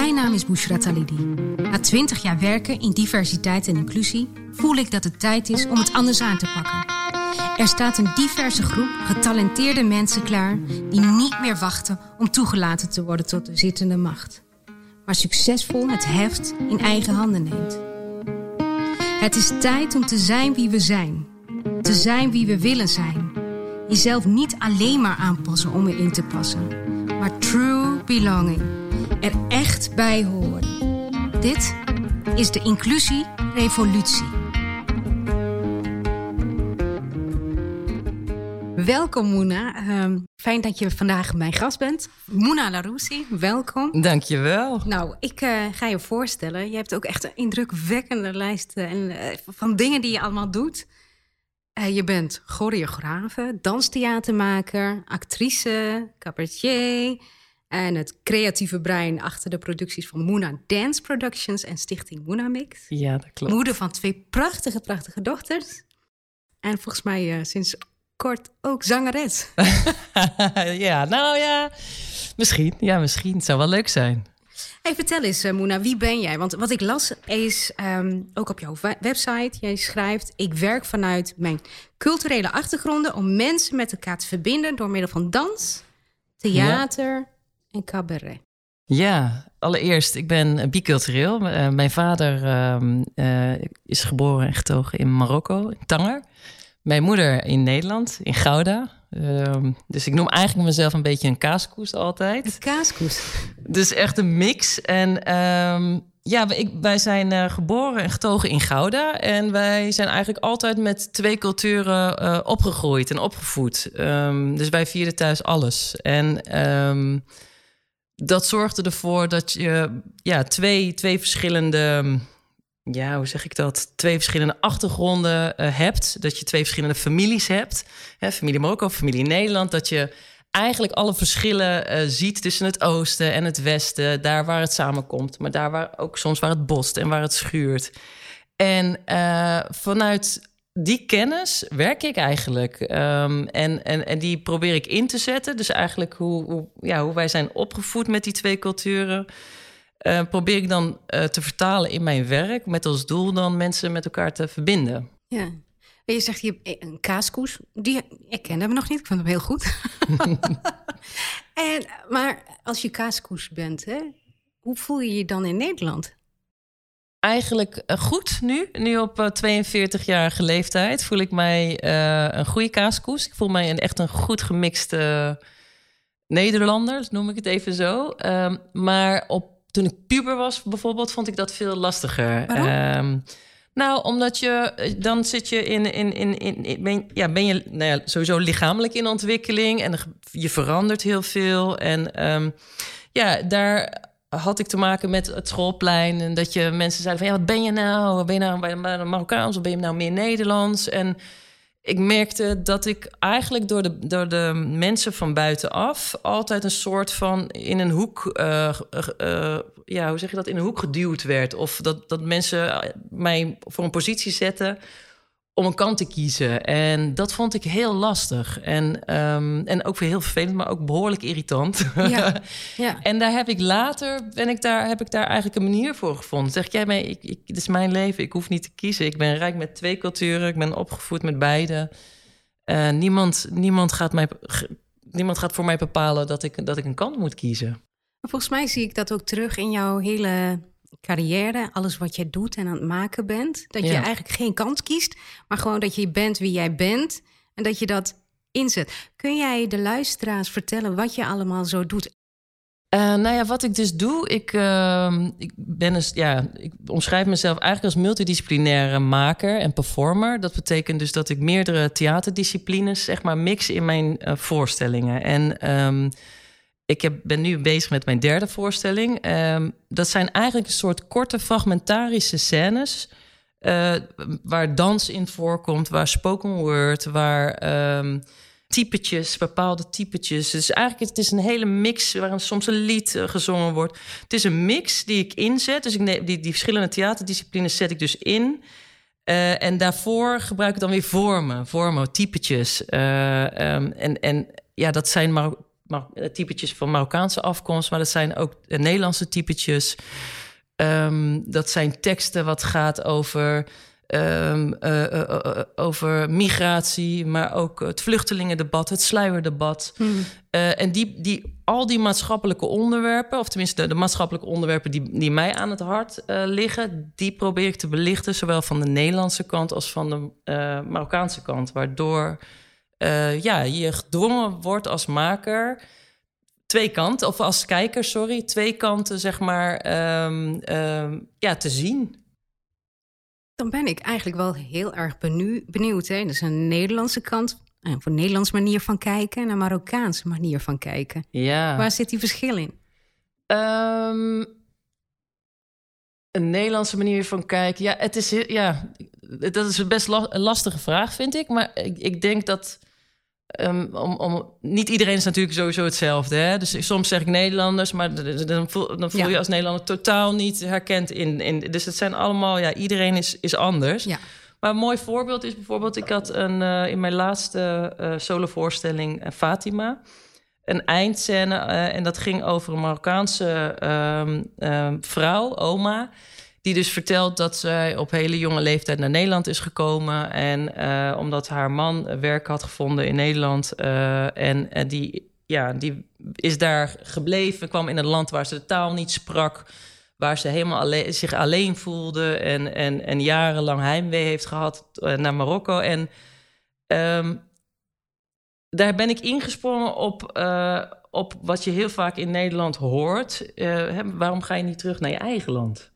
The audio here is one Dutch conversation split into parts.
Mijn naam is Bushra Talidi. Na 20 jaar werken in diversiteit en inclusie voel ik dat het tijd is om het anders aan te pakken. Er staat een diverse groep getalenteerde mensen klaar die niet meer wachten om toegelaten te worden tot de zittende macht, maar succesvol het heft in eigen handen neemt. Het is tijd om te zijn wie we zijn, te zijn wie we willen zijn. Jezelf niet alleen maar aanpassen om erin te passen, maar true belonging. Er echt bij horen. Dit is de Inclusie Revolutie. Welkom Moena. Ehm, fijn dat je vandaag mijn gast bent. Moena Laroussi, welkom. Dankjewel. Nou, ik uh, ga je voorstellen. Je hebt ook echt een indrukwekkende lijst uh, en, uh, van dingen die je allemaal doet. je bent choreografe, danstheatermaker, actrice, cabaretier... En het creatieve brein achter de producties van Moona Dance Productions en Stichting Moona Mix. Ja, dat klopt. Moeder van twee prachtige, prachtige dochters. En volgens mij uh, sinds kort ook zangeres. ja, nou ja, misschien. Ja, misschien. Het zou wel leuk zijn. Hey, vertel eens, uh, Moena, wie ben jij? Want wat ik las is, um, ook op jouw website, jij schrijft... ik werk vanuit mijn culturele achtergronden... om mensen met elkaar te verbinden door middel van dans, theater... Ja en cabaret? Ja, allereerst, ik ben bicultureel. Uh, mijn vader uh, uh, is geboren en getogen in Marokko, in Tanger. Mijn moeder in Nederland, in Gouda. Ehm, dus ik noem eigenlijk mezelf een beetje een kaaskoes altijd. Een kaaskoes? Dus echt een mix. En um, ja, ik, wij zijn uh, geboren en getogen in Gouda. En wij zijn eigenlijk altijd met twee culturen uh, opgegroeid en opgevoed. Um, dus wij vierden thuis alles. En dat zorgde ervoor dat je ja, twee, twee verschillende. Ja, hoe zeg ik dat? Twee verschillende achtergronden uh, hebt. Dat je twee verschillende families hebt. Hè, familie Marokko, familie Nederland. Dat je eigenlijk alle verschillen uh, ziet tussen het oosten en het westen. Daar waar het samenkomt. Maar daar waar ook soms waar het bost en waar het schuurt. En uh, vanuit die kennis werk ik eigenlijk. Um, en, en, en die probeer ik in te zetten. Dus eigenlijk hoe, hoe, ja, hoe wij zijn opgevoed met die twee culturen. Uh, probeer ik dan uh, te vertalen in mijn werk. Met als doel dan mensen met elkaar te verbinden. Ja. Je zegt hier een kaaskoes. Die ik ken hem nog niet. Ik vind hem heel goed. en, maar als je kaaskoes bent, hè, hoe voel je je dan in Nederland? Eigenlijk eh, goed nu. Nu op 42-jarige eh, leeftijd voel ik mij uh, een goede kaaskoes. Ik voel mij een, echt een goed gemixte Nederlander, noem ik het even zo. Um, maar op, toen ik puber was bijvoorbeeld, vond ik dat veel lastiger. Um, nou, omdat je dan zit je in, in, in, in, in ben, ja, ben je nou ja, sowieso lichamelijk in ontwikkeling en je verandert heel veel. En um, ja, daar had ik te maken met het schoolplein. En dat je mensen zeiden van ja, wat ben je nou? Ben je nou Marokkaans of ben je nou meer Nederlands? En ik merkte dat ik eigenlijk door de, door de mensen van buitenaf altijd een soort van in een hoek, uh, uh, ja, hoe zeg je dat, in een hoek geduwd werd. Of dat, dat mensen mij voor een positie zetten om een kant te kiezen. En dat vond ik heel lastig. En, um, en ook weer heel vervelend, maar ook behoorlijk irritant. Ja, ja. en daar heb ik later, ben ik daar, heb ik daar eigenlijk een manier voor gevonden. Zeg jij mij, ik, ik, dit is mijn leven, ik hoef niet te kiezen. Ik ben rijk met twee culturen, ik ben opgevoed met beide. Uh, niemand, niemand, gaat mij, niemand gaat voor mij bepalen dat ik, dat ik een kant moet kiezen. Volgens mij zie ik dat ook terug in jouw hele carrière, alles wat jij doet en aan het maken bent. Dat je eigenlijk geen kans kiest, maar gewoon dat je bent wie jij bent en dat je dat inzet. Kun jij de luisteraars vertellen wat je allemaal zo doet? Uh, nou ja, wat ik dus doe, ik, uh, ik ben dus, ja, ik omschrijf mezelf eigenlijk als multidisciplinaire maker en performer. Dat betekent dus dat ik meerdere theaterdisciplines, zeg maar, mix in mijn uh, voorstellingen. En um, ik heb, ben nu bezig met mijn derde voorstelling. Um, dat zijn eigenlijk een soort korte fragmentarische scènes. Uh, waar dans in voorkomt, waar spoken word, waar um, typetjes, bepaalde typetjes. Dus eigenlijk het is een hele mix waar soms een lied uh, gezongen wordt. Het is een mix die ik inzet. Dus ik neem, die, die verschillende theaterdisciplines zet ik dus in. Uh, en daarvoor gebruik ik dan weer vormen, vormen, typetjes. Um, en, en ja, dat zijn maar typetjes van Marokkaanse afkomst, maar dat zijn ook Nederlandse typetjes. Ehm, dat zijn teksten wat gaat over Um, over migratie, maar ook het vluchtelingendebat, het sluierdebat. Hmm. en die, die, al die maatschappelijke onderwerpen, of tenminste de, maatschappelijke onderwerpen die, die mij aan het hart liggen, die probeer ik te belichten, zowel van de Nederlandse kant als van de Marokkaanse kant. Waardoor ja, je gedwongen wordt als maker twee kanten, of als kijker, sorry, twee kanten zeg maar um, ja, te zien. Dan ben ik eigenlijk wel heel erg benieuwd. Hè? Dat is een Nederlandse kant, een eh, Nederlandse manier van kijken en een Marokkaanse manier van kijken. Ja. Waar zit die verschil in? Um, een Nederlandse manier van kijken. Ja, het is ja, dat is een best lastige vraag, vind ik. Maar ik, ik denk dat Um, om, om, niet iedereen is natuurlijk sowieso hetzelfde. Hè? Dus soms zeg ik Nederlanders, maar dan voel, dan voel je als Nederlander totaal niet herkend in. in dus het zijn allemaal, ja, iedereen is, is anders. Ja. Maar een mooi voorbeeld is bijvoorbeeld, ik had een, uh, in mijn laatste uh, solovoorstelling uh, Fatima een eindscène en dat ging over een Marokkaanse um, vrouw, oma die dus vertelt dat zij op hele jonge leeftijd naar Nederland is gekomen. En uh, omdat haar man werk had gevonden in Nederland. Uh, en uh, die, ja, die is daar gebleven, kwam in een land waar ze de taal niet sprak. Waar ze helemaal alleen, zich alleen voelde en, en, en jarenlang heimwee heeft gehad naar Marokko. En um, daar ben ik ingesprongen op, op wat je heel vaak in Nederland hoort. Waarom ga je niet terug naar je eigen land?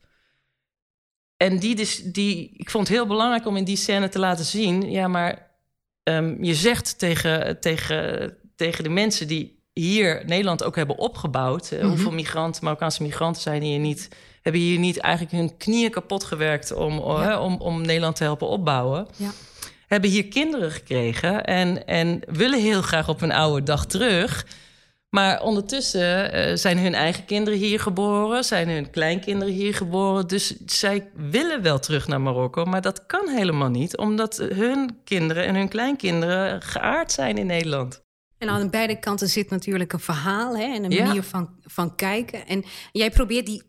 En die, dus, die, ik vond het heel belangrijk om in die scène te laten zien. Ja, maar um, je zegt tegen, tegen, tegen de mensen die hier Nederland ook hebben opgebouwd. Mm -hmm. Hoeveel migranten, Marokkaanse migranten zijn hier niet, hebben hier niet eigenlijk hun knieën kapot gewerkt om, ja. om, om Nederland te helpen opbouwen. Ja. Hebben hier kinderen gekregen en, en willen heel graag op hun oude dag terug. Maar ondertussen uh, zijn hun eigen kinderen hier geboren, zijn hun kleinkinderen hier geboren. Dus zij willen wel terug naar Marokko, maar dat kan helemaal niet, omdat hun kinderen en hun kleinkinderen geaard zijn in Nederland. En aan beide kanten zit natuurlijk een verhaal hè, en een manier van, van kijken. En jij probeert die,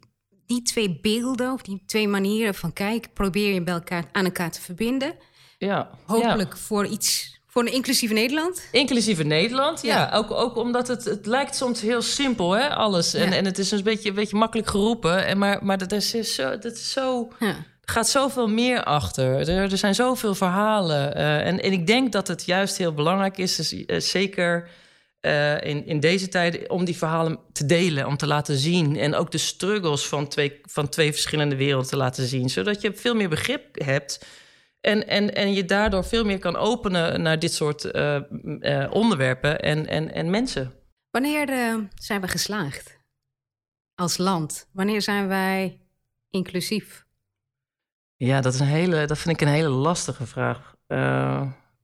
die twee beelden, of die twee manieren van kijken, probeer je bij elkaar aan elkaar te verbinden. Ja. Hopelijk voor iets voor een inclusieve Nederland? Inclusieve Nederland, ja. Ook, ook omdat het, het lijkt soms heel simpel, hè, alles. En, en het is een beetje, een beetje makkelijk geroepen. En maar, maar dat is zo... Dat is zo ja. Er gaat zoveel meer achter. Er, er zijn zoveel verhalen. Uh, en, en ik denk dat het juist heel belangrijk is, dus, uh, zeker uh, in, in deze tijd, om die verhalen te delen, om te laten zien. En ook de struggles van twee, van twee verschillende werelden te laten zien. Zodat je veel meer begrip hebt en, en, en je daardoor veel meer kan openen naar dit soort uh, uh, onderwerpen en, en, en mensen. Wanneer uh, zijn we geslaagd als land? Wanneer zijn wij inclusief? Ja, dat, is een hele, dat vind ik een hele lastige vraag.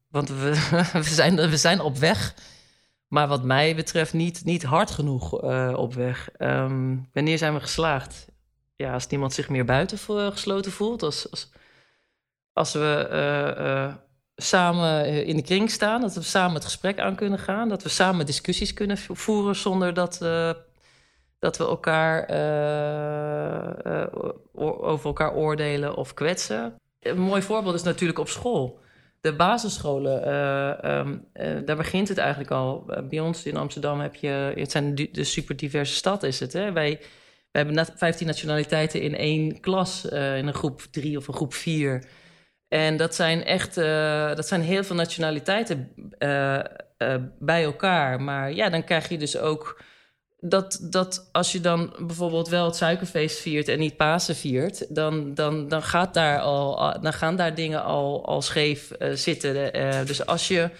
want we, we, zijn, we zijn op weg, maar wat mij betreft niet, niet hard genoeg op weg. Um, wanneer zijn we geslaagd? Ja, als niemand zich meer buiten gesloten voelt, als, als als we uh, uh, samen in de kring staan, dat we samen het gesprek aan kunnen gaan, dat we samen discussies kunnen voeren zonder dat, dat we elkaar over elkaar oordelen of kwetsen. Een mooi voorbeeld is natuurlijk op school. De basisscholen, um, daar begint het eigenlijk al. Bij ons in Amsterdam heb je, het zijn de super diverse stad is het. Hè? Wij, wij hebben 15 nationaliteiten in één klas, in een groep drie of een groep vier. En dat zijn echt, uh, dat zijn heel veel nationaliteiten uh, uh, bij elkaar. Maar ja, dan krijg je dus ook dat, dat als je dan bijvoorbeeld wel het suikerfeest viert en niet Pasen viert, dan, dan, dan, gaat daar al, dan gaan daar dingen al, al scheef zitten. dus als je,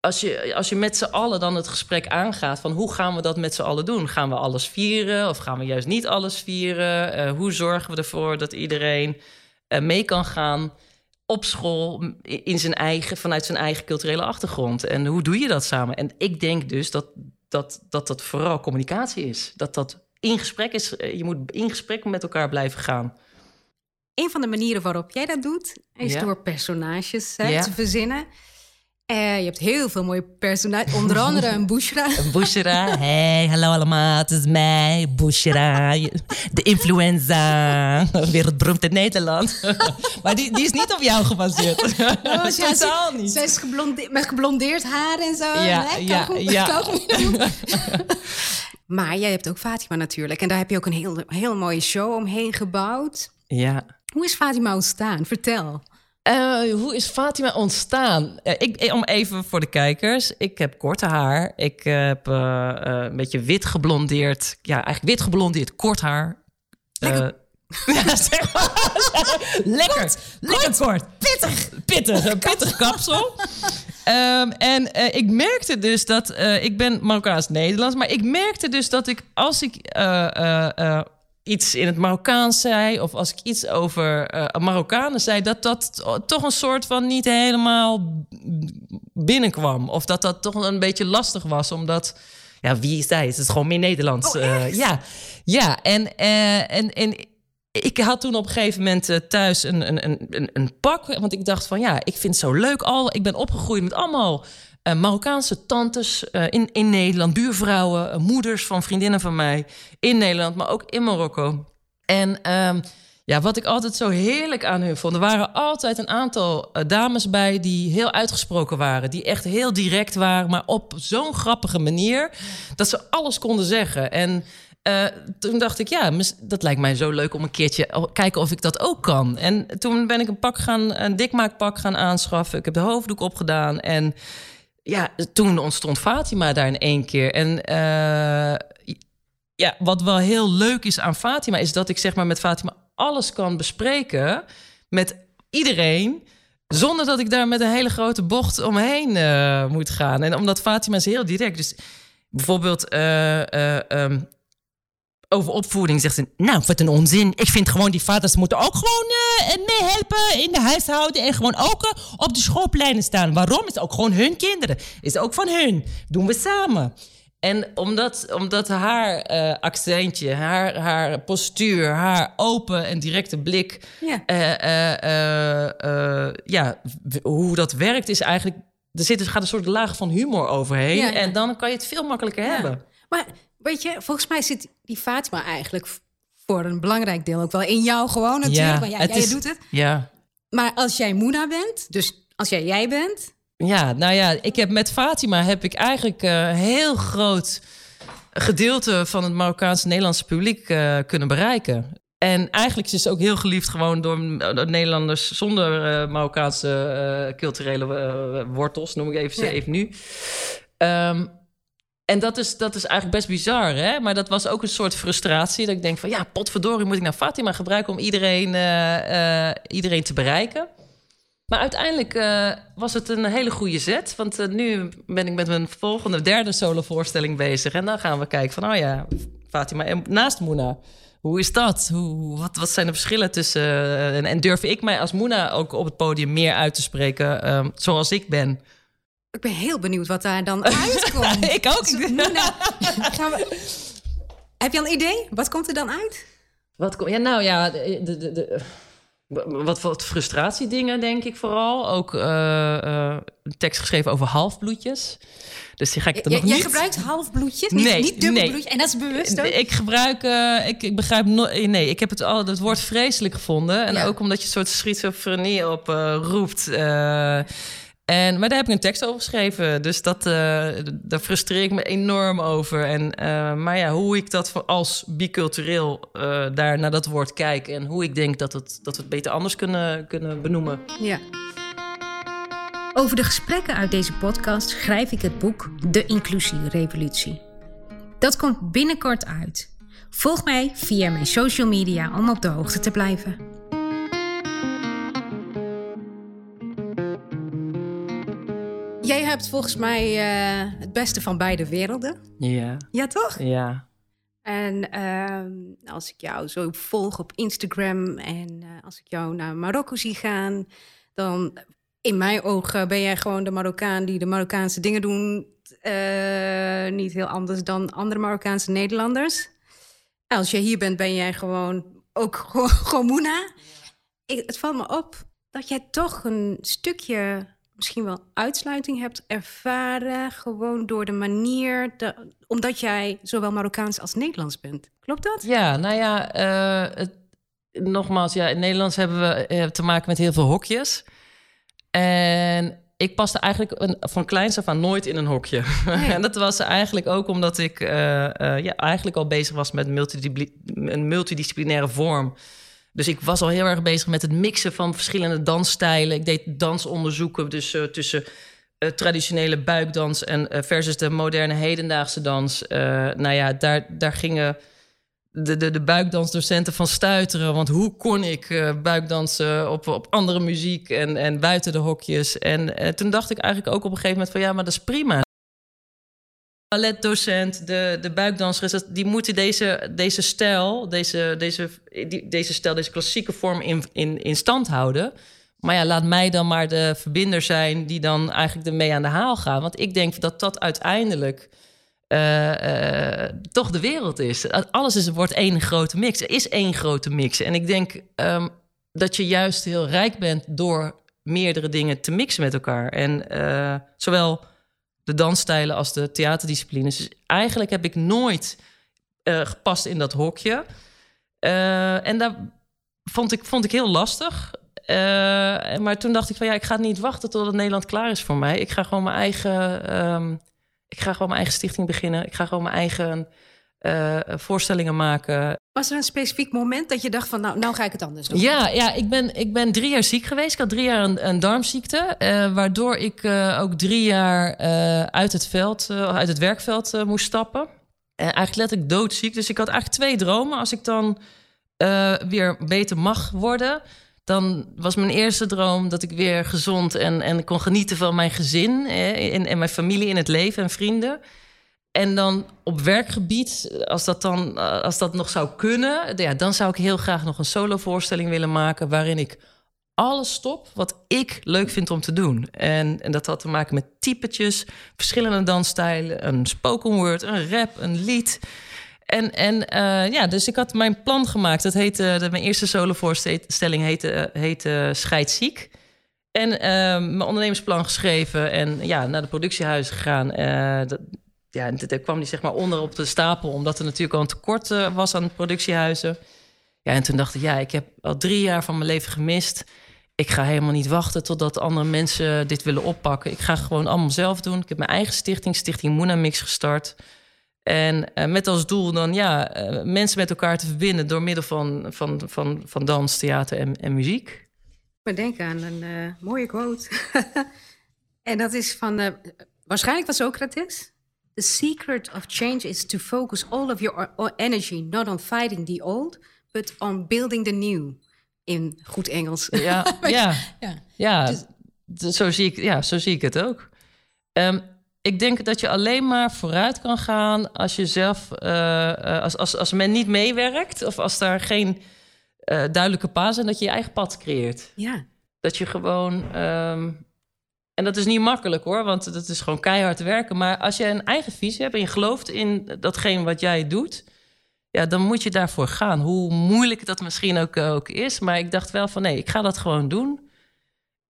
als, je, als je met z'n allen dan het gesprek aangaat van hoe gaan we dat met z'n allen doen? Gaan we alles vieren of gaan we juist niet alles vieren? hoe zorgen we ervoor dat iedereen mee kan gaan? Op school in zijn eigen, vanuit zijn eigen culturele achtergrond. En hoe doe je dat samen? En ik denk dus dat dat, dat, dat vooral communicatie is. Dat dat in gesprek is. Eh, je moet in gesprek met elkaar blijven gaan. Een van de manieren waarop jij dat doet, is door personages hè, te verzinnen. Uh, je hebt heel veel mooie personages. Onder andere een Bushra. Een Bushra. Hey, hallo allemaal. Het is mij, Bushra. De influenza. Wereldberoemd in Nederland. maar die, die is niet op jou gebaseerd. Oh, Totaal niet. Zij is geblondeerd, met geblondeerd haar en zo. Ja, ja, ja. maar jij hebt ook Fatima natuurlijk. En daar heb je ook een heel, heel mooie show omheen gebouwd. Ja. Hoe is Fatima ontstaan? Vertel. Uh, hoe is Fatima ontstaan? Uh, ik, om even voor de kijkers. Ik heb korte haar. Ik heb uh, een beetje wit geblondeerd. Ja, eigenlijk wit geblondeerd, kort haar. Lekker. ja, zeg maar. lekker, kort, lekker kort. Pittig. Pittig, pittig kapsel. um, en ik merkte dus dat... ik ben Marokkaans-Nederlands. Maar ik merkte dus dat ik als ik iets in het Marokkaans zei, of als ik iets over uh, Marokkanen zei, dat dat toch een soort van niet helemaal binnenkwam. Of dat dat toch een beetje lastig was, omdat. Ja, wie is hij? Het is gewoon meer Nederlands. Oh, uh, ja, ja. En, uh, en, en ik had toen op een gegeven moment thuis een, een, een, een pak. Want ik dacht van ja, ik vind het zo leuk al. Ik ben opgegroeid met allemaal uh, Marokkaanse tantes uh, in, in Nederland, buurvrouwen, uh, moeders van vriendinnen van mij in Nederland, maar ook in Marokko. En um, ja, wat ik altijd zo heerlijk aan hun vond, er waren altijd een aantal dames bij die heel uitgesproken waren, die echt heel direct waren, maar op zo'n grappige manier dat ze alles konden zeggen. En toen dacht ik, ja, dat lijkt mij zo leuk om een keertje kijken of ik dat ook kan. En toen ben ik een pak gaan, een dikmaakpak gaan aanschaffen. Ik heb de hoofddoek opgedaan en ja, toen ontstond Fatima daar in één keer. En uh, ja, wat wel heel leuk is aan Fatima, is dat ik zeg maar met Fatima alles kan bespreken met iedereen. Zonder dat ik daar met een hele grote bocht omheen uh, moet gaan. En omdat Fatima is heel direct. Dus bijvoorbeeld, uh, um, over opvoeding zegt ze... Nou, wat een onzin. Ik vind gewoon die vaders moeten ook gewoon uh, meehelpen in de huishouden... en gewoon ook uh, op de schoolpleinen staan. Waarom? Is ook gewoon hun kinderen. Is ook van hun. Doen we samen. En omdat, omdat haar uh, accentje, haar, haar postuur, haar open en directe blik... Ja. ja, hoe dat werkt is eigenlijk... Er zit, er gaat een soort laag van humor overheen. Ja, ja. En dan kan je het veel makkelijker hebben. Maar weet je, volgens mij zit die Fatima eigenlijk voor een belangrijk deel ook wel in jou gewoon natuurlijk. ja, het jij is- doet het. Ja. Maar als jij Moena bent, dus als jij jij bent... Ja, nou ja, ik heb met Fatima heb ik eigenlijk een heel groot gedeelte van het Marokkaanse Nederlandse publiek eh, kunnen bereiken. En eigenlijk is ze ook heel geliefd gewoon door, Nederlanders zonder eh, Marokkaanse culturele wortels, noem ik even, Ja. even nu. Ehm, en dat is, dat is eigenlijk best bizar, hè? Maar dat was ook een soort frustratie. Dat ik denk van, ja, potverdorie, moet ik nou Fatima gebruiken... om iedereen, eh, eh, iedereen te bereiken? Maar uiteindelijk eh, was het een hele goede zet. Want nu ben ik met mijn volgende, derde solovoorstelling bezig. En dan gaan we kijken van, oh ja, Fatima naast Moena. Hoe is dat? Hoe, wat, wat zijn de verschillen tussen... en, en durf ik mij als Moena ook op het podium meer uit te spreken... eh, zoals ik ben? Ik ben heel benieuwd wat daar dan uitkomt. ik ook. Dus Moena, gaan we... Heb je al een idee? Wat komt er dan uit? Wat kom, ja, nou ja, de, de, de, wat, wat frustratiedingen, denk ik vooral. Ook eh, eh, een tekst geschreven over halfbloedjes. Dus die ga ik er nog jij niet... gebruikt halfbloedjes, niet, Nee, niet dubbelbloedjes. nee. En dat is bewust ook? Ik gebruik, eh, ik, ik begrijp, no nee, ik heb het al, het woord vreselijk gevonden. En Ja. ook omdat je een soort schizofrenie op eh, roept. En, maar daar heb ik een tekst over geschreven. Dus dat, eh, daar frustreer ik me enorm over. En, eh, maar ja, hoe ik dat als bicultureel eh, daar naar dat woord kijk... en hoe ik denk dat, het, dat we het beter anders kunnen, kunnen benoemen. Ja. Over de gesprekken uit deze podcast schrijf ik het boek De Inclusierevolutie. Dat komt binnenkort uit. Volg mij via mijn social media om op de hoogte te blijven. Jij hebt volgens mij eh, het beste van beide werelden. Ja, Ja, toch? ja. En ehm, als ik jou zo volg op Instagram en eh, als ik jou naar Marokko zie gaan, dan in mijn ogen ben jij gewoon de Marokkaan die de Marokkaanse dingen doen. eh, niet heel anders dan andere Marokkaanse Nederlanders. Als je hier bent, ben jij gewoon ook gewoon, Moena. Ik, het valt me op dat jij toch een stukje misschien wel uitsluiting hebt ervaren, gewoon door de manier, de, omdat jij zowel Marokkaans als Nederlands bent. Klopt dat? Ja, nou ja, uh, het, nogmaals, ja, in Nederlands hebben we uh, te maken met heel veel hokjes. En ik paste eigenlijk een, van kleins af aan nooit in een hokje. en dat was eigenlijk ook omdat ik uh, ja, eigenlijk al bezig was met een multidisciplinaire vorm. Dus ik was al heel erg bezig met het mixen van verschillende dansstijlen. Ik deed dansonderzoeken dus, uh, tussen uh, traditionele buikdans en uh, versus de moderne hedendaagse dans. nou ja, daar, daar gingen de, de, de buikdansdocenten van stuiteren. Want hoe kon ik buikdansen op, op andere muziek en, en buiten de hokjes? En toen dacht ik eigenlijk ook op een gegeven moment van ja, maar dat is prima balletdocent, de, de buikdansers, die moeten deze, deze stijl, deze, deze, deze stijl, deze klassieke vorm in, in, in stand houden. Maar ja, laat mij dan maar de verbinder zijn die dan eigenlijk ermee aan de haal gaat. Want ik denk dat dat uiteindelijk uh, uh, toch de wereld is. Alles is, wordt één grote mix. Er is één grote mix. En ik denk um, dat je juist heel rijk bent door meerdere dingen te mixen met elkaar. En uh, zowel de dansstijlen als de theaterdisciplines. Dus eigenlijk heb ik nooit uh, gepast in dat hokje. Uh, en daar vond ik, vond ik heel lastig. Uh, maar toen dacht ik van ja, ik ga niet wachten totdat Nederland klaar is voor mij. Ik ga gewoon mijn eigen, um, ik ga gewoon mijn eigen stichting beginnen. Ik ga gewoon mijn eigen voorstellingen maken. Was er een specifiek moment dat je dacht van nou, nou ga ik het anders doen? Ja, ja ik, ben, ik ben drie jaar ziek geweest. Ik had drie jaar een, een darmziekte. Uh, waardoor ik uh, ook drie jaar uit het veld, uit het werkveld moest stappen. En eigenlijk letterlijk doodziek. Dus ik had eigenlijk twee dromen. Als ik dan weer beter mag worden, dan was mijn eerste droom dat ik weer gezond en, en kon genieten van mijn gezin en, en mijn familie in het leven en vrienden. En dan op werkgebied, als dat, dan, als dat nog zou kunnen, ja, dan zou ik heel graag nog een solo-voorstelling willen maken. waarin ik alles stop wat ik leuk vind om te doen. En, en dat had te maken met typetjes, verschillende dansstijlen, een spoken word, een rap, een lied. En, en uh, ja, dus ik had mijn plan gemaakt. Dat heette, mijn eerste solo-voorstelling heette, heette Scheidziek. En mijn ondernemersplan geschreven en ja, naar de productiehuizen gegaan. Ja, en daar kwam die zeg maar onder op de stapel, omdat er natuurlijk al een tekort uh, was aan productiehuizen. Ja, en toen dacht ik, ja, ik heb al drie jaar van mijn leven gemist. Ik ga helemaal niet wachten totdat andere mensen dit willen oppakken. Ik ga gewoon allemaal zelf doen. Ik heb mijn eigen stichting, Stichting Moona Mix, gestart. En uh, met als doel dan ja, uh, mensen met elkaar te verbinden door middel van, van, van, van dans, theater en, en muziek. Ik denk aan een mooie quote. en dat is van waarschijnlijk van Socrates. The secret of change is to focus all of your energy not on fighting the old, but on building the new. In goed Engels. Ja, ja, ja. ja dus, zo, zie ik, ja zo zie ik het ook. Um, ik denk dat je alleen maar vooruit kan gaan als je zelf, uh, als, als, als men niet meewerkt of als daar geen uh, duidelijke paas zijn, dat je je eigen pad creëert. Ja. Dat je gewoon um, en dat is niet makkelijk hoor, want dat is gewoon keihard werken. Maar als je een eigen visie hebt en je gelooft in datgene wat jij doet, ja, dan moet je daarvoor gaan. Hoe moeilijk dat misschien ook, ook is. Maar ik dacht wel van nee, ik ga dat gewoon doen.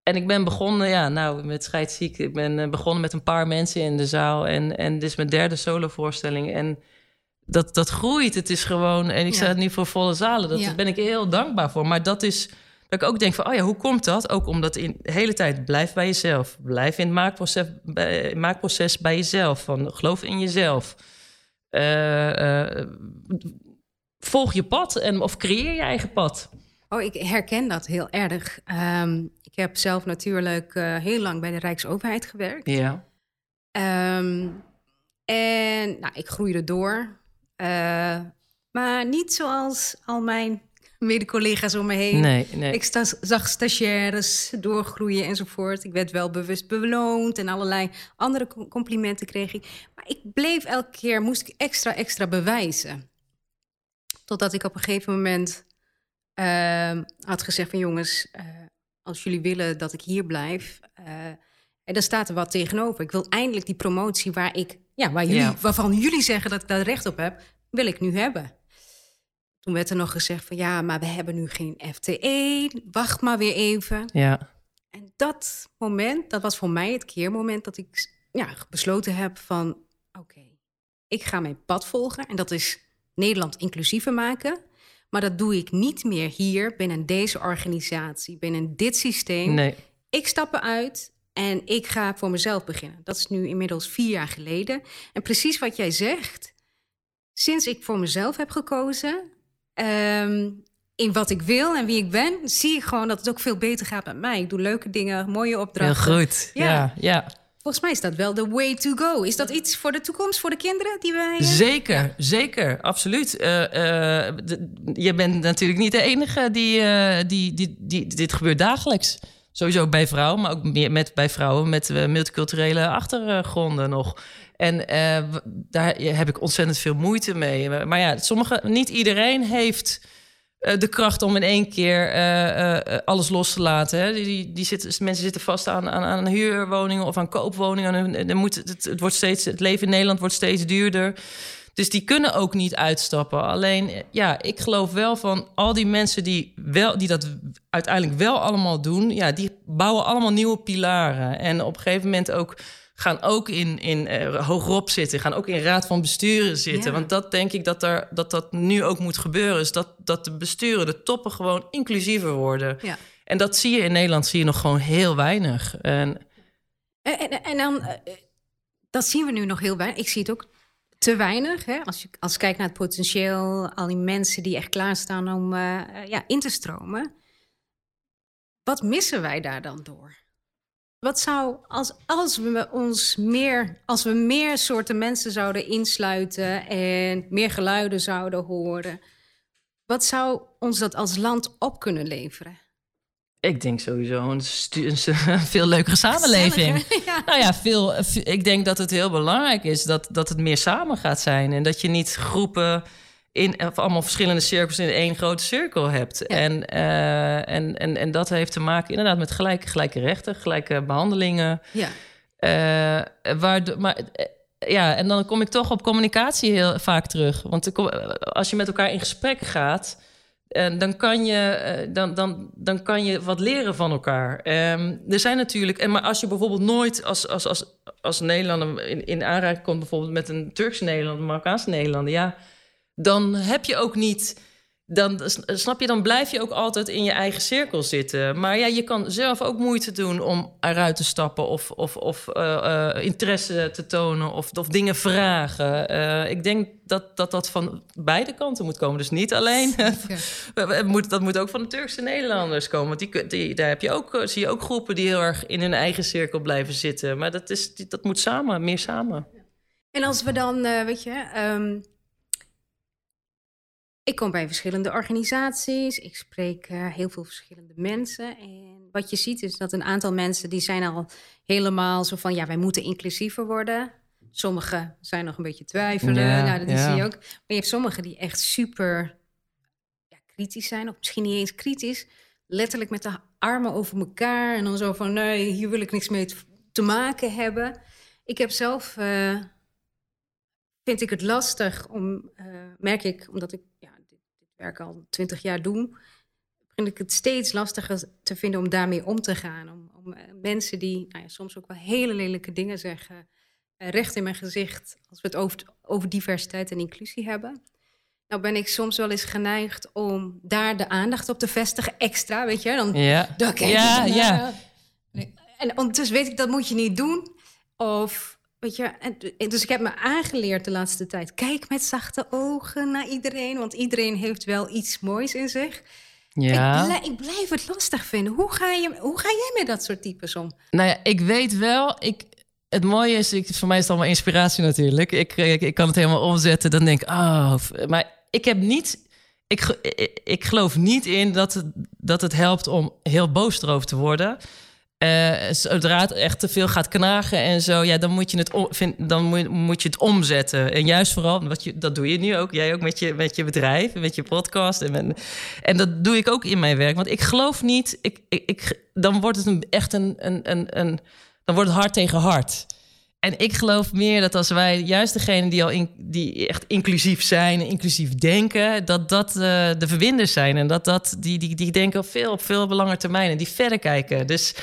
En ik ben begonnen, ja, nou, met scheidsziek. Ik ben eh, begonnen met een paar mensen in de zaal. En, en dit is mijn derde solovoorstelling. En dat, dat groeit. Het is gewoon. En ik ja. sta nu voor volle zalen. Dat, Daar ben ik heel dankbaar voor. Maar dat is dat ik ook denk van, oh ja, hoe komt dat? Ook omdat in de hele tijd blijf bij jezelf. Blijf in het maakproces bij, maakproces bij jezelf. Van, geloof in jezelf. Uh, uh, volg je pad en, of creëer je eigen pad. Oh, ik herken dat heel erg. Um, ik heb zelf natuurlijk uh, heel lang bij de Rijksoverheid gewerkt. Ja. Um, en nou, ik groeide door. maar niet zoals al mijn mede-collega's om me heen. Nee, nee. Ik sta, zag stagiaires doorgroeien enzovoort. Ik werd wel bewust beloond en allerlei andere complimenten kreeg ik. Maar ik bleef elke keer, moest ik extra, extra bewijzen. Totdat ik op een gegeven moment uh, had gezegd van jongens, uh, als jullie willen dat ik hier blijf... Uh, en dan staat er wat tegenover. Ik wil eindelijk die promotie waar ik, ja, waar jullie, ja. waarvan jullie zeggen dat ik daar recht op heb, wil ik nu hebben. Toen werd er nog gezegd van ja, maar we hebben nu geen FTE. Wacht maar weer even. Ja. En dat moment, dat was voor mij het keermoment dat ik ja, besloten heb van... oké, ik ga mijn pad volgen en dat is Nederland inclusiever maken. Maar dat doe ik niet meer hier binnen deze organisatie, binnen dit systeem. Nee. Ik stap eruit en ik ga voor mezelf beginnen. Dat is nu inmiddels vier jaar geleden. En precies wat jij zegt, sinds ik voor mezelf heb gekozen, ehm, in wat ik wil en wie ik ben, zie ik gewoon dat het ook veel beter gaat met mij. Ik doe leuke dingen, mooie opdrachten. Heel goed. Ja, ja. Volgens mij is dat wel de way to go. Is dat iets voor de toekomst, voor de kinderen die wij... Uh... Zeker, zeker, absoluut. Uh, uh, je bent natuurlijk niet de enige die, die, die, die... Dit gebeurt dagelijks. Sowieso bij vrouwen, maar ook met, bij vrouwen met multiculturele achtergronden nog. En daar heb ik ontzettend veel moeite mee. Maar ja, sommige, niet iedereen heeft eh, de kracht om in één keer uh, alles los te laten. Hè. Die, die zitten, mensen zitten vast aan, aan, aan huurwoningen of aan koopwoningen. En, moet, het, het, wordt steeds, het leven in Nederland wordt steeds duurder. Dus die kunnen ook niet uitstappen. Alleen, ja, ik geloof wel van al die mensen die, wel, die dat uiteindelijk wel allemaal doen... ja, die bouwen allemaal nieuwe pilaren. En op een gegeven moment ook gaan ook in, in uh, hogerop zitten, gaan ook in raad van besturen zitten. Want dat denk ik dat, er, dat dat nu ook moet gebeuren. Is dat, dat de besturen, de toppen gewoon inclusiever worden. Ja. En dat zie je in Nederland zie je nog gewoon heel weinig. En, en, en, en dan, uh, dat zien we nu nog heel weinig. Ik zie het ook te weinig. Hè? Als je als je kijkt naar het potentieel, al die mensen die echt klaarstaan om uh, ja, in te stromen. Wat missen wij daar dan door? Wat zou, als, als we ons meer, als we meer soorten mensen zouden insluiten en meer geluiden zouden horen, wat zou ons dat als land op kunnen leveren? Ik denk sowieso een, een veel leukere samenleving. Nou ja, veel, ik denk dat het heel belangrijk is dat, dat het meer samen gaat zijn. En dat je niet groepen in of allemaal verschillende cirkels in één grote cirkel hebt. En, uh, en, en, en dat heeft te maken inderdaad met gelijke, gelijke rechten, gelijke behandelingen. Ja. Uh, waardoor, maar eh, ja, en dan kom ik toch op communicatie heel vaak terug. Want als je met elkaar in gesprek gaat, dan, kan je, dan, dan, dan kan je wat leren van elkaar. Um, er zijn natuurlijk, en maar als je bijvoorbeeld nooit als, als, als, als Nederlander in, in aanraking komt, bijvoorbeeld met een Turkse Nederlander, een Marokkaanse Nederlander, ja dan heb je ook niet. Dan snap je, dan blijf je ook altijd in je eigen cirkel zitten. Maar ja, je kan zelf ook moeite doen om eruit te stappen of, of, of uh, interesse te tonen of, of dingen vragen. Uh, ik denk dat, dat dat van beide kanten moet komen. Dus niet alleen. moet, dat moet ook van de Turkse Nederlanders komen. Want die, die, daar heb je ook, zie je ook groepen die heel erg in hun eigen cirkel blijven zitten. Maar dat, is, dat moet samen, meer samen. En als we dan, weet je. Um ik kom bij verschillende organisaties, ik spreek uh, heel veel verschillende mensen. En wat je ziet is dat een aantal mensen die zijn al helemaal zo van... ja, wij moeten inclusiever worden. Sommigen zijn nog een beetje twijfelen, ja, nou, dat zie je ook. Maar je hebt sommigen die echt super ja, kritisch zijn, of misschien niet eens kritisch. Letterlijk met de armen over elkaar en dan zo van... nee, hier wil ik niks mee te maken hebben. Ik heb zelf... Uh, vind ik het lastig om, uh, merk ik, omdat ik werk al twintig jaar doe, vind ik het steeds lastiger te vinden om daarmee om te gaan. Om, om eh, mensen die nou ja, soms ook wel hele lelijke dingen zeggen, uh, recht in mijn gezicht, als we het over, over diversiteit en inclusie hebben. Nou ben ik soms wel eens geneigd om daar de aandacht op te vestigen, extra, weet je. Dan, ja, dan ja, ja. En ondertussen weet ik, dat moet je niet doen. Of Weet je, en, dus ik heb me aangeleerd de laatste tijd. Kijk met zachte ogen naar iedereen, want iedereen heeft wel iets moois in zich. Ja. Ik, ik, blijf het lastig vinden. Hoe ga, je, hoe ga jij met dat soort types om? Nou ja, ik weet wel, ik, het mooie is, ik, voor mij is het allemaal inspiratie natuurlijk. Ik, ik, ik kan het helemaal omzetten, dan denk ik, oh, maar ik heb niet ik, ik, geloof niet in dat het, dat het helpt om heel boos erover te worden. Uh, zodra het echt te veel gaat knagen en zo, ja, dan moet je het, dan moet, je het omzetten. En juist vooral, wat je, dat doe je nu ook, jij ook met je, met je bedrijf, met je podcast. En, en dat doe ik ook in mijn werk. Want ik geloof niet, ik, ik, dan wordt het een, echt een, een, een, dan wordt het hard tegen hard. En ik geloof meer dat als wij, juist degene die al die echt inclusief zijn, inclusief denken, dat dat uh, de verwinders zijn. En dat dat die, die, die denken op veel, op veel lange termijn en die verder kijken. Dus,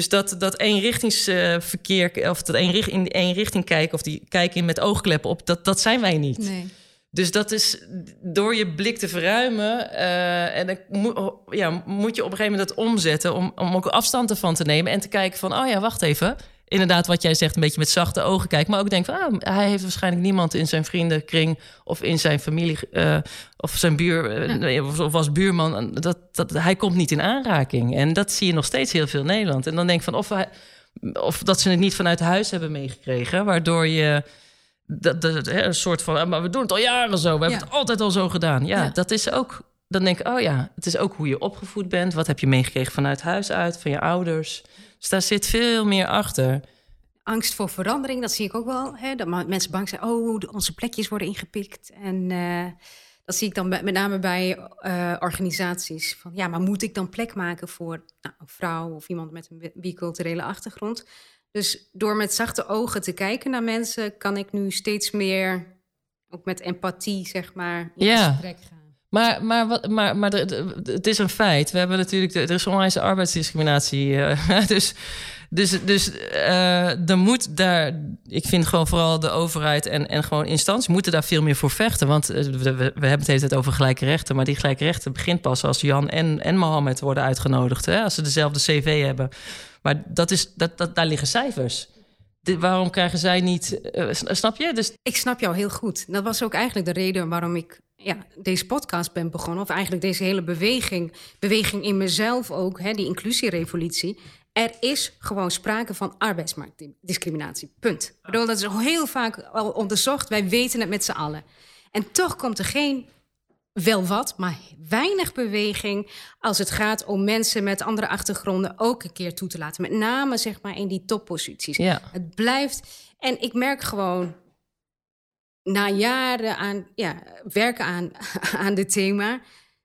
dus dat, dat eenrichtingsverkeer, of dat één, in één richting kijken, of die kijken in met oogkleppen op, dat, dat zijn wij niet. Nee. Dus dat is door je blik te verruimen. Uh, en dan moet, ja, moet je op een gegeven moment dat omzetten. Om, om ook afstand ervan te nemen. En te kijken van: oh ja, wacht even inderdaad, wat jij zegt, een beetje met zachte ogen kijken. Maar ook denk van, ah, hij heeft waarschijnlijk niemand in zijn vriendenkring of in zijn familie uh, of zijn buur uh, of, als buurman. Dat, dat, hij komt niet in aanraking. En dat zie je nog steeds heel veel in Nederland. En dan denk ik van of, hij, of dat ze het niet vanuit huis hebben meegekregen, waardoor je. Dat, dat, een soort van, ah, maar we doen het al jaren zo. We hebben het altijd al zo gedaan. Ja, ja, dat is ook. Dan denk ik, oh ja, het is ook hoe je opgevoed bent. Wat heb je meegekregen vanuit huis uit, van je ouders? Dus daar zit veel meer achter. Angst voor verandering, dat zie ik ook wel. Hè? Dat mensen bang zijn, oh, onze plekjes worden ingepikt. En uh, dat zie ik dan met name bij uh, organisaties. Van, ja, maar moet ik dan plek maken voor nou, een vrouw of iemand met een biculturele achtergrond? Dus door met zachte ogen te kijken naar mensen, kan ik nu steeds meer, ook met empathie, zeg maar, in ja. gesprek gaan. Maar, maar, wat, maar, maar het is een feit. We hebben natuurlijk, er is onwijs arbeidsdiscriminatie. Uh, dus dus, dus uh, moet daar, ik vind gewoon vooral de overheid en, en gewoon instanties moeten daar veel meer voor vechten. Want uh, we, we, hebben het hele tijd over gelijke rechten. Maar die gelijke rechten begint pas als Jan en, en Mohammed worden uitgenodigd. Hè, als ze dezelfde CV hebben. Maar dat is, dat, dat, daar liggen cijfers. waarom krijgen zij niet. Snap je? Dus... Ik snap jou heel goed. Dat was ook eigenlijk de reden waarom ik ja, deze podcast ben begonnen. Of eigenlijk deze hele beweging. Beweging in mezelf ook, hè, die inclusierevolutie. Er is gewoon sprake van arbeidsmarktdiscriminatie. Punt. Ik bedoel, dat is heel vaak al onderzocht. Wij weten het met z'n allen. En toch komt er geen, wel wat, maar weinig beweging als het gaat om mensen met andere achtergronden ook een keer toe te laten. Met name zeg maar in die topposities. Ja. Het blijft. En ik merk gewoon na jaren aan ja, werken aan, aan dit thema,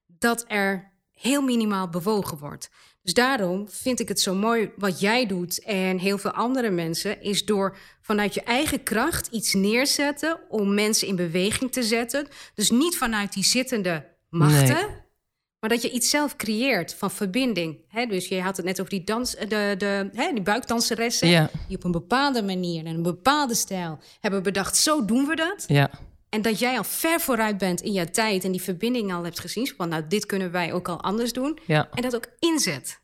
dat er heel minimaal bewogen wordt. Dus daarom vind ik het zo mooi wat jij doet en heel veel andere mensen, is door vanuit je eigen kracht iets neerzetten om mensen in beweging te zetten. Dus niet vanuit die zittende machten, maar dat je iets zelf creëert van verbinding. dus je had het net over die, dans, de, de, die buikdanseressen, die op een bepaalde manier en een bepaalde stijl hebben bedacht, zo doen we dat. Ja. En dat jij al ver vooruit bent in je tijd en die verbinding al hebt gezien. Van nou, dit kunnen wij ook al anders doen. Ja. En dat ook inzet.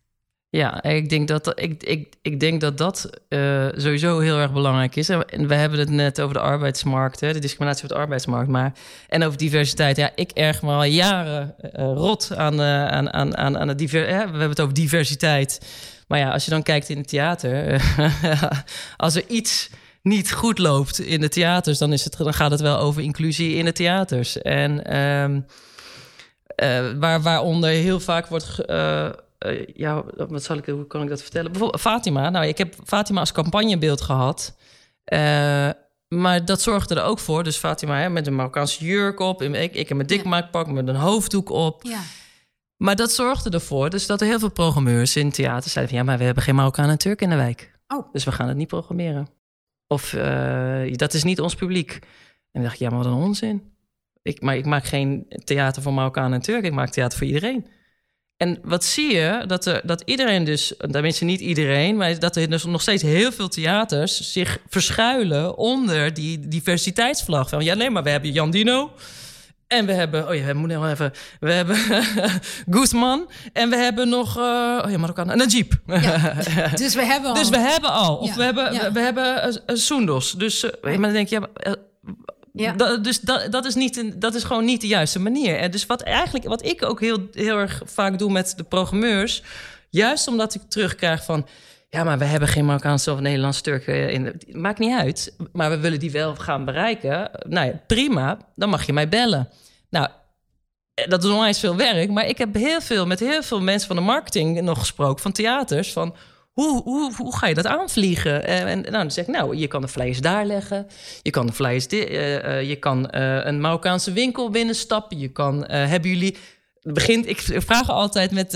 Ja, ik denk dat ik, ik, ik denk dat, dat uh, sowieso heel erg belangrijk is. En we hebben het net over de arbeidsmarkt, hè, de discriminatie op de arbeidsmarkt. Maar, en over diversiteit. Ja, ik erg me al jaren uh, rot aan, aan, aan, aan, aan het We hebben het over diversiteit. Maar ja, als je dan kijkt in het theater, als er iets niet goed loopt in de theaters, dan, is het, dan gaat het wel over inclusie in de theaters. En uh, waar, waaronder heel vaak wordt. Uh, ja, wat zal ik, hoe kan ik dat vertellen? Bijvoorbeeld Fatima. Nou, ik heb Fatima als campagnebeeld gehad. maar dat zorgde er ook voor. Dus Fatima hè, met een Marokkaanse jurk op. Ik, ik heb mijn dikmaakpak met een hoofddoek op. Ja. Maar dat zorgde ervoor dus dat er heel veel programmeurs in theater zeiden van... ja, maar we hebben geen Marokkaan en Turk in de wijk. Oh. Dus we gaan het niet programmeren. Of uh, dat is niet ons publiek. En dan dacht ik, ja, maar wat een onzin. Ik, maar ik maak geen theater voor Marokkaan en Turk. Ik maak theater voor iedereen. En wat zie je? Dat, er, dat iedereen dus, tenminste niet iedereen... maar dat er dus nog steeds heel veel theaters zich verschuilen... onder die diversiteitsvlag. Van, ja, nee, maar we hebben Jan Dino... En we hebben, oh ja, we moeten nog even. We hebben Guzman. En we hebben nog, uh, oh ja, Marokkaan. Najib. Ja, dus we hebben al. Dus we hebben al. Of we hebben, we, hebben uh, Soendos. Dus, uh, maar dan denk je, ja, ja. Dus dat, dat, is niet een, dat is gewoon niet de juiste manier. En dus wat eigenlijk, wat ik ook heel, heel erg vaak doe met de programmeurs, juist omdat ik terugkrijg van. Ja, maar we hebben geen Marokkaanse of Nederlandse Turken. In, maakt niet uit. Maar we willen die wel gaan bereiken. Nou ja, prima. Dan mag je mij bellen. Nou, eh, dat is onwijs veel werk. Maar ik heb heel veel met heel veel mensen van de marketing nog gesproken, van theaters. Van hoe, hoe, hoe ga je dat aanvliegen? En, en nou, dan zeg ik, nou, je kan de flyers daar leggen. Je kan de flyers, uh, je kan uh, een Marokkaanse winkel binnenstappen. Je kan, hebben jullie, begint, ik vraag altijd met,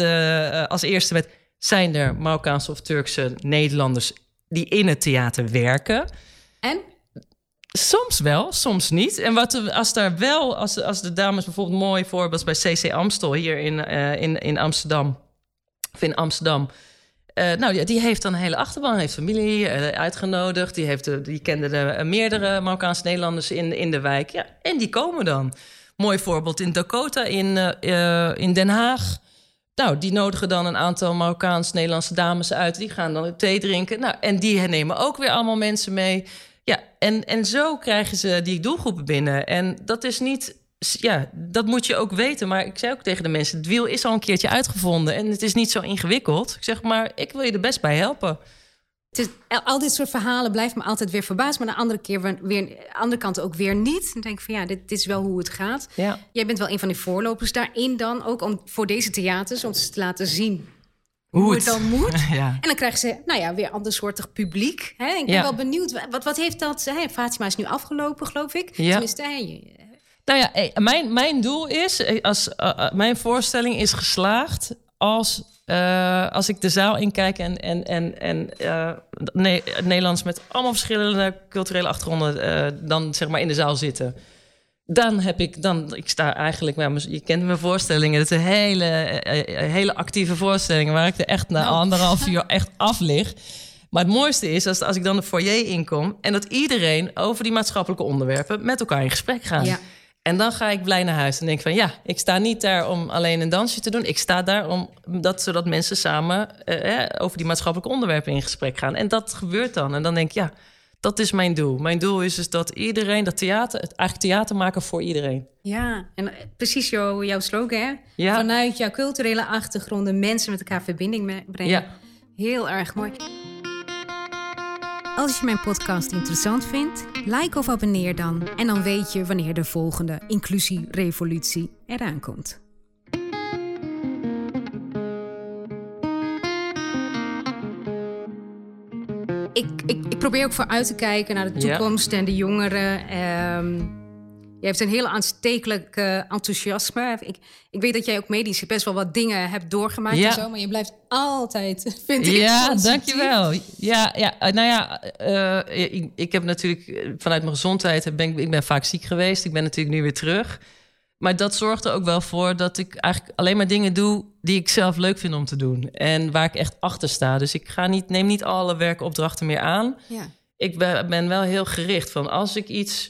als eerste met, zijn er Marokkaanse of Turkse Nederlanders die in het theater werken? En? Soms wel, soms niet. En wat, als daar wel, als, als de dames bijvoorbeeld mooi voorbeeld bij CC Amstel hier in, uh, in, in Amsterdam, of in Amsterdam. Uh, nou, die, heeft dan een hele achterban, heeft familie uh, uitgenodigd. Die, heeft, die kende de, meerdere Marokkaanse Nederlanders in, in de wijk. Ja, en die komen dan. Mooi voorbeeld in Dakota, in, in Den Haag. Nou, die nodigen dan een aantal Marokkaans-Nederlandse dames uit. Die gaan dan thee drinken. Nou, en die nemen ook weer allemaal mensen mee. Ja, en, en zo krijgen ze die doelgroepen binnen. En dat is niet. Ja, dat moet je ook weten. Maar ik zei ook tegen de mensen: het wiel is al een keertje uitgevonden. En het is niet zo ingewikkeld. Ik zeg maar, ik wil je er best bij helpen. Het is, al dit soort verhalen blijft me altijd weer verbaasd. Maar de andere, keer weer, andere kant ook weer niet. Dan denk ik van ja, dit, dit is wel hoe het gaat. Ja. Jij bent wel een van die voorlopers daarin dan. Ook om, voor deze theaters. Om ze te laten zien hoe, het dan moet. ja. En dan krijgen ze nou ja, weer andersoortig publiek. Hè? Ik ben wel benieuwd. Wat, wat heeft dat... Hè? Fatima is nu afgelopen, geloof ik. Tenminste, hè, nou ja, mijn, mijn doel is... Eh, als, uh, mijn voorstelling is geslaagd als uh, als ik de zaal inkijk en, en, en, en uh, ne Nederlands met allemaal verschillende culturele achtergronden dan zeg maar in de zaal zitten. Dan heb ik, dan, ik sta eigenlijk, je kent mijn voorstellingen, het is een hele, hele actieve voorstelling waar ik er echt na nou. anderhalf uur echt af lig. Maar het mooiste is als, als ik dan de foyer inkom en dat iedereen over die maatschappelijke onderwerpen met elkaar in gesprek gaat. Ja. En dan ga ik blij naar huis en denk van ja, ik sta niet daar om alleen een dansje te doen. Ik sta daar om dat, zodat mensen samen eh, over die maatschappelijke onderwerpen in gesprek gaan. En dat gebeurt dan. En dan denk ik ja, dat is mijn doel. Mijn doel is dus dat iedereen, dat theater, het eigenlijk theater maken voor iedereen. Ja, en precies jouw, jouw slogan hè? Ja. Vanuit jouw culturele achtergronden mensen met elkaar verbinding brengen. Ja. Heel erg mooi. Als je mijn podcast interessant vindt, like of abonneer dan. En dan weet je wanneer de volgende inclusierevolutie eraan komt. Ik, ik, ik, probeer ook vooruit te kijken naar de toekomst en de jongeren. Um, je hebt een heel aanstekelijk enthousiasme. Ik, ik weet dat jij ook medisch best wel wat dingen hebt doorgemaakt en zo, maar je blijft altijd, vind ik. Ja, dankjewel. Ja, ja, eh, nou ja, uh, ik, ik, heb natuurlijk eh, vanuit mijn gezondheid ben ik, ik ben vaak ziek geweest. Ik ben natuurlijk nu weer terug. Maar dat zorgt er ook wel voor dat ik eigenlijk alleen maar dingen doe die ik zelf leuk vind om te doen. En waar ik echt achter sta. Dus ik ga niet, neem niet alle werkopdrachten meer aan. Ja. Ik ben wel heel gericht van als ik iets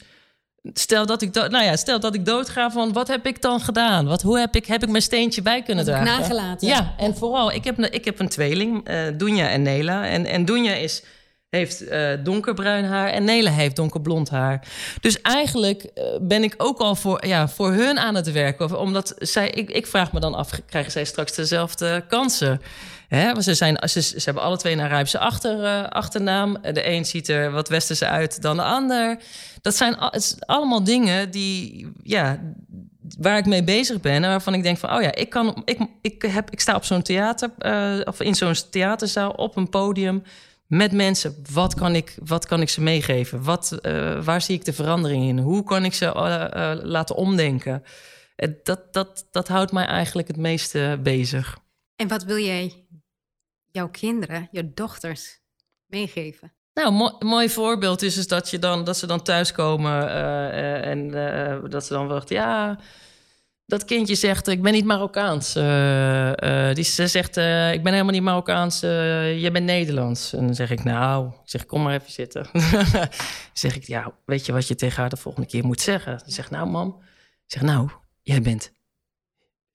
Stel dat ik, nou ja, stel dat ik doodga van wat heb ik dan gedaan? Wat, hoe heb ik, heb ik mijn steentje bij kunnen dragen? Nagelaten. Ja, en vooral, ik heb, ik heb een tweeling, uh, Dunja en Nela. En, en Dunja is, heeft uh, donkerbruin haar en Nela heeft donkerblond haar. Dus eigenlijk uh, ben ik ook al voor, ja, voor hun aan het werken. Omdat zij, ik, ik vraag me dan af, krijgen zij straks dezelfde kansen? Hè, ze, zijn, ze, ze hebben alle twee een Arabische achter, achternaam. De een ziet er wat westerse uit dan de ander. Dat zijn allemaal dingen die, ja, waar ik mee bezig ben. En waarvan ik denk van, oh ja, ik, kan, ik, ik, heb, ik sta op zo'n theater... Uh, of in zo'n theaterzaal op een podium met mensen. Wat kan ik, wat kan ik ze meegeven? Wat, uh, waar zie ik de verandering in? Hoe kan ik ze laten omdenken? dat, dat, dat houdt mij eigenlijk het meeste bezig. En wat wil jij jouw kinderen, jouw dochters meegeven? Nou, mooi, mooi voorbeeld is, is dat, je dan, dat ze dan thuiskomen uh, en uh, dat ze dan wachten, ja, dat kindje zegt, ik ben niet Marokkaans. Uh, die, ze zegt, ik ben helemaal niet Marokkaans, je bent Nederlands. En dan zeg ik, nou, ik zeg, kom maar even zitten. dan zeg ik, ja, weet je wat je tegen haar de volgende keer moet zeggen? Ze zegt, nou mam, ik zeg, nou, jij bent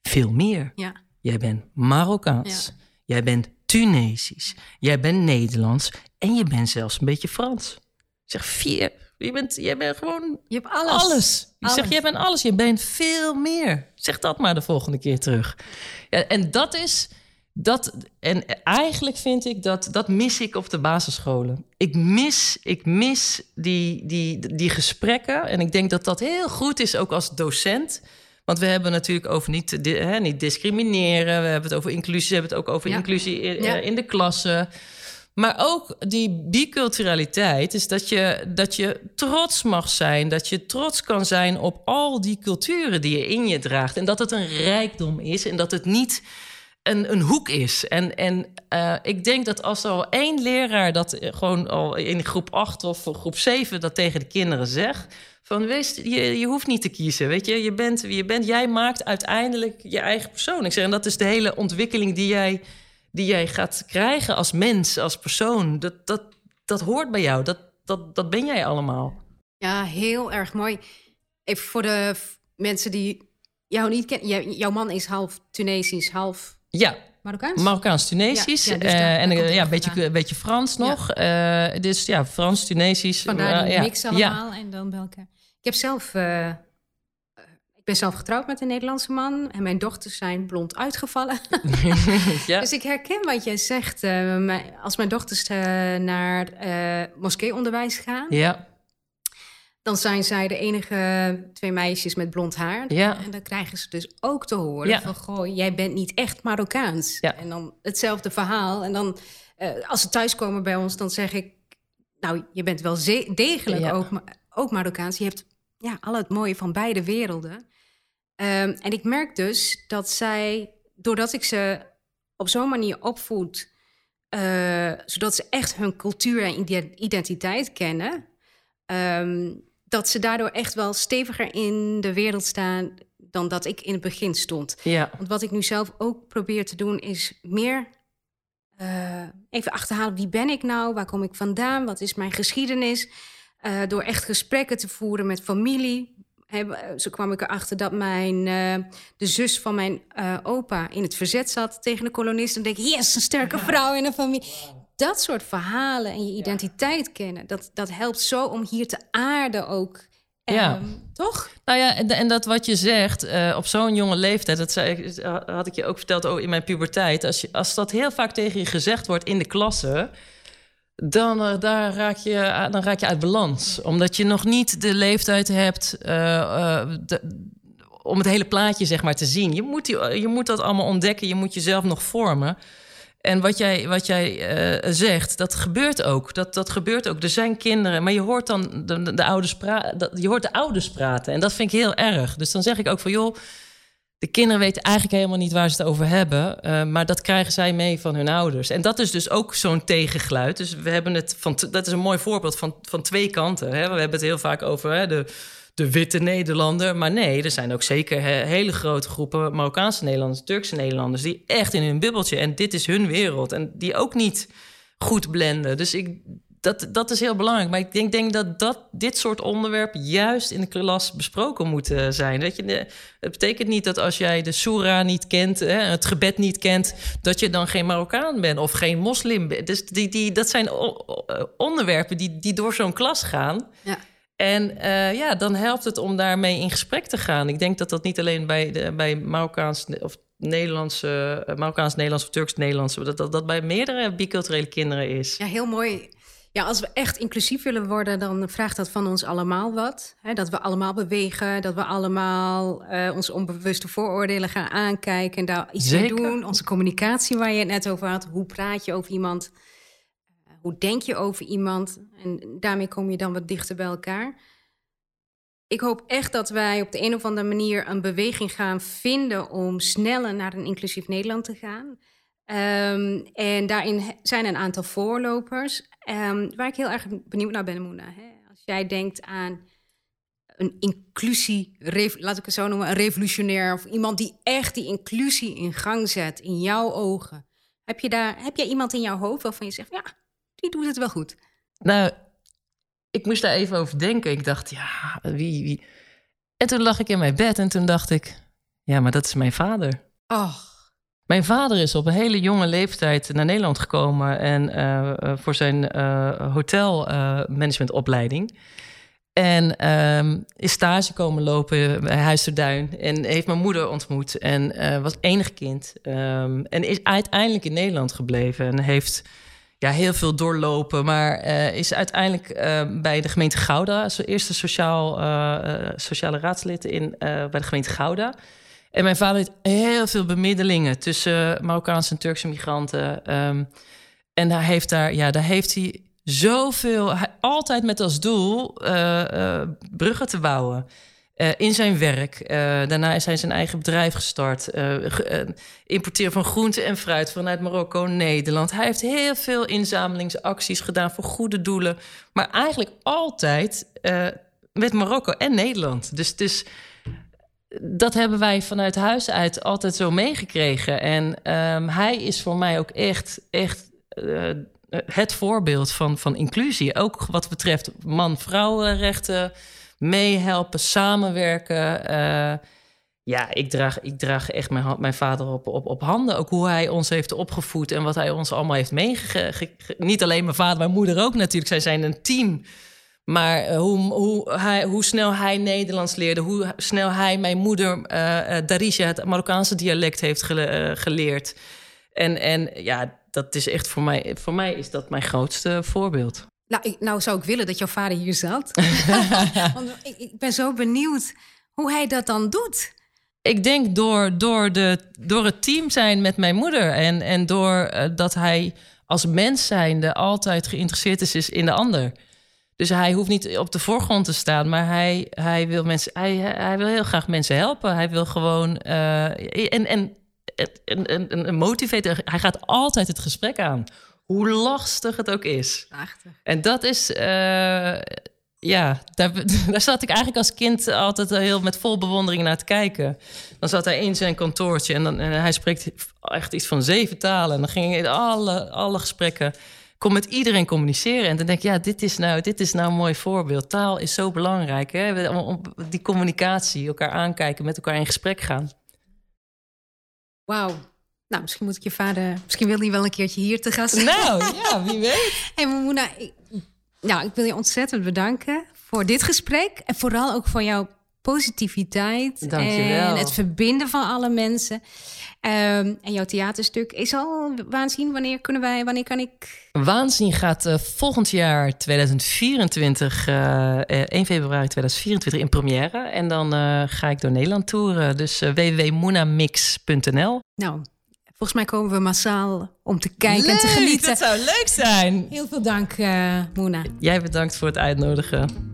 veel meer. Ja. Jij bent Marokkaans. Ja. Jij bent Tunesisch. Jij bent Nederlands. En je bent zelfs een beetje Frans. Ik zeg, vier. Je bent, jij bent gewoon je hebt alles. alles. Ik zeg, jij bent alles. Je bent veel meer. Zeg dat maar de volgende keer terug. Ja, en dat is... Dat, en eigenlijk vind ik dat, dat mis ik op de basisscholen. Ik mis, ik mis die, die, die gesprekken. En ik denk dat dat heel goed is, ook als docent want we hebben natuurlijk over niet, hè, niet discrimineren. We hebben het over inclusie. We hebben het ook over inclusie in, eh, in, de klassen. Maar ook die biculturaliteit is dat je, dat je trots mag zijn. Dat je trots kan zijn op al die culturen die je in je draagt. En dat het een rijkdom is. En dat het niet een, een hoek is. En, en uh, ik denk dat als er al één leraar dat gewoon al in groep 8 of groep 7 dat tegen de kinderen zegt. Van wees, je, je hoeft niet te kiezen. Weet je, je bent wie je bent. Jij maakt uiteindelijk je eigen persoon. Ik zeg, en dat is de hele ontwikkeling die jij, die jij gaat krijgen als mens, als persoon. Dat, dat, dat hoort bij jou. Dat, dat, dat ben jij allemaal. Ja, heel erg mooi. Even voor de mensen die jou niet kennen. Jouw man is half Tunesisch, half ja. Marokkaans? Marokkaans-Tunesisch. Ja, dus uh, en ja, een beetje, beetje Frans nog. Ja. Uh, dus ja, Frans-Tunesisch. Vandaar die mix allemaal en dan bij elkaar. Ik heb zelf... Uh, ik ben zelf getrouwd met een Nederlandse man. En mijn dochters zijn blond uitgevallen. ja. Dus ik herken wat jij zegt. als mijn dochters naar moskeeonderwijs gaan... Ja dan zijn zij de enige twee meisjes met blond haar. Ja. En dan krijgen ze dus ook te horen van... goh, jij bent niet echt Marokkaans. En dan hetzelfde verhaal. En dan, als ze thuiskomen bij ons, dan zeg ik... nou, je bent wel degelijk ook, ook Marokkaans. Je hebt ja, al het mooie van beide werelden. Um, en ik merk dus dat zij, doordat ik ze op zo'n manier opvoed... Uh, zodat ze echt hun cultuur en identiteit kennen... Um, dat ze daardoor echt wel steviger in de wereld staan dan dat ik in het begin stond. Ja. Want wat ik nu zelf ook probeer te doen, is meer uh, even achterhalen wie ben ik nou, waar kom ik vandaan, wat is mijn geschiedenis. Uh, door echt gesprekken te voeren met familie. zo kwam ik erachter dat mijn, uh, de zus van mijn opa in het verzet zat tegen de kolonisten. Dan denk ik, yes, een sterke vrouw in een familie dat soort verhalen en je identiteit kennen, dat, dat helpt zo om hier te aarden ook. Ja. Ehm, toch? Nou ja, en, en, dat wat je zegt uh, op zo'n jonge leeftijd, dat zei, had ik je ook verteld oh, in mijn puberteit. Als, je, als dat heel vaak tegen je gezegd wordt in de klasse, dan, uh, daar raak je, dan raak je uit balans. Omdat je nog niet de leeftijd hebt uh, de, om het hele plaatje zeg maar, te zien. Je moet, die, je moet dat allemaal ontdekken, je moet jezelf nog vormen. En wat jij, wat jij zegt, dat gebeurt ook. Dat, dat gebeurt ook. Er zijn kinderen, maar je hoort dan de, de, ouders praten. Je hoort de ouders praten. En dat vind ik heel erg. Dus dan zeg ik ook van joh. De kinderen weten eigenlijk helemaal niet waar ze het over hebben. Uh, maar dat krijgen zij mee van hun ouders. En dat is dus ook zo'n tegengeluid. Dus we hebben het van. Dat is een mooi voorbeeld van, van twee kanten. Hè? We hebben het heel vaak over hè, de de witte Nederlander. Maar nee, er zijn ook zeker hele grote groepen Marokkaanse Nederlanders, Turkse Nederlanders, die echt in hun bubbeltje en dit is hun wereld en die ook niet goed blenden. Dus ik, dat, dat is heel belangrijk. Maar ik denk, denk dat, dat dit soort onderwerpen juist in de klas besproken moeten zijn. Weet je, het betekent niet dat als jij de Soera niet kent, hè, het gebed niet kent, dat je dan geen Marokkaan bent of geen moslim bent. Dus die, die, dat zijn onderwerpen die, die door zo'n klas gaan. Ja. En uh, ja, dan helpt het om daarmee in gesprek te gaan. Ik denk dat dat niet alleen bij, de, bij Marokkaans of Nederlandse, uh, Marokkaans Nederlands of Turks Nederlands, dat, dat dat bij meerdere biculturele kinderen is. Ja, heel mooi. Ja, als we echt inclusief willen worden, dan vraagt dat van ons allemaal wat. Dat we allemaal bewegen, dat we allemaal uh, onze onbewuste vooroordelen gaan aankijken en daar iets mee doen. Onze communicatie waar je het net over had. Hoe praat je over iemand? hoe denk je over iemand? En daarmee kom je dan wat dichter bij elkaar. Ik hoop echt dat wij op de een of andere manier een beweging gaan vinden om sneller naar een inclusief Nederland te gaan. Um, en daarin zijn een aantal voorlopers. Um, waar ik heel erg benieuwd naar ben, Moena. Hè? Als jij denkt aan een inclusie, laat ik het zo noemen, een revolutionair of iemand die echt die inclusie in gang zet in jouw ogen. Heb je daar, heb jij iemand in jouw hoofd waarvan je zegt, ja, die doet het wel goed. Nou, ik moest daar even over denken. Ik dacht, ja, wie, wie? En toen lag ik in mijn bed en toen dacht ik, ja, maar dat is mijn vader. Oh. Mijn vader is op een hele jonge leeftijd naar Nederland gekomen en uh, voor zijn uh, hotelmanagementopleiding. en um, is stage komen lopen bij Huis Duin. En heeft mijn moeder ontmoet. En was enig kind. Um, en is uiteindelijk in Nederland gebleven. En heeft ja, heel veel doorlopen. Maar is uiteindelijk bij de gemeente Gouda, zo eerste sociaal, sociale raadslid in, bij de gemeente Gouda. En mijn vader heeft heel veel bemiddelingen tussen Marokkaanse en Turkse migranten. Um, en daar heeft, daar, ja, daar heeft hij zoveel, altijd met als doel bruggen te bouwen. in zijn werk. daarna is hij zijn eigen bedrijf gestart. importeren van groenten en fruit vanuit Marokko, Nederland. Hij heeft heel veel inzamelingsacties gedaan voor goede doelen. Maar eigenlijk altijd met Marokko en Nederland. Dus, dus dat hebben wij vanuit huis uit altijd zo meegekregen. En ehm, hij is voor mij ook echt, echt uh, het voorbeeld van, van inclusie. Ook wat betreft man-vrouwenrechten, meehelpen, samenwerken. Uh, ja, ik draag, ik draag echt mijn, mijn vader op, op, op handen. Ook hoe hij ons heeft opgevoed en wat hij ons allemaal heeft meegegeven. Niet alleen mijn vader, mijn moeder ook natuurlijk. Zij zijn een team. Maar eh, hoe, hoe, hij, hoe snel hij Nederlands leerde, hoe snel hij mijn moeder uh, Darija, het Marokkaanse dialect, heeft geleerd. En, en ja, dat is echt voor mij, voor mij is dat mijn grootste voorbeeld. Nou, ik, nou zou ik willen dat jouw vader hier zat. Want ik, ik ben zo benieuwd hoe hij dat dan doet. Ik denk door, door, de, door het team zijn met mijn moeder. En, en door uh, dat hij als mens zijnde altijd geïnteresseerd is, is in de ander. Dus hij hoeft niet op de voorgrond te staan, maar hij, hij, wil, mensen, hij, hij wil heel graag mensen helpen. Hij wil gewoon. Uh, en, en, en, en, en motiveren. Hij gaat altijd het gesprek aan. Hoe lastig het ook is. Prachtig. En dat is. Uh, ja, daar, daar zat ik eigenlijk als kind altijd heel met vol bewondering naar te kijken. Dan zat hij in zijn kantoortje en, dan, en hij spreekt echt iets van zeven talen. En dan ging alle, alle gesprekken kon met iedereen communiceren. En dan denk ik, ja, dit is nou, dit is nou een mooi voorbeeld. Taal is zo belangrijk. Hè? Die communicatie, elkaar aankijken, met elkaar in gesprek gaan. Wauw. Nou, misschien moet ik je vader... Misschien wil hij wel een keertje hier te gast Nou, ja, wie weet. Hey, Moena, ik, nou, ik wil je ontzettend bedanken voor dit gesprek. En vooral ook voor jouw positiviteit. En het verbinden van alle mensen. Um, en jouw theaterstuk is al waanzin. Wanneer kunnen wij, wanneer kan ik? Waanzin gaat uh, volgend jaar 2024, uh, 1 februari 2024 in première. En dan uh, ga ik door Nederland toeren. Dus uh, www.moenamix.nl. Nou, volgens mij komen we massaal om te kijken leuk, en te genieten. Dat zou leuk zijn. Heel veel dank, Moena. Jij bedankt voor het uitnodigen.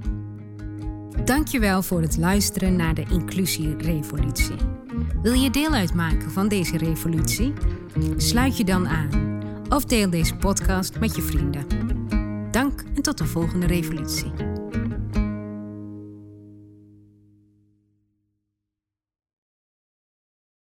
Dankjewel voor het luisteren naar de Inclusierevolutie. Wil je deel uitmaken van deze revolutie? Sluit je dan aan of deel deze podcast met je vrienden. Dank en tot de volgende revolutie.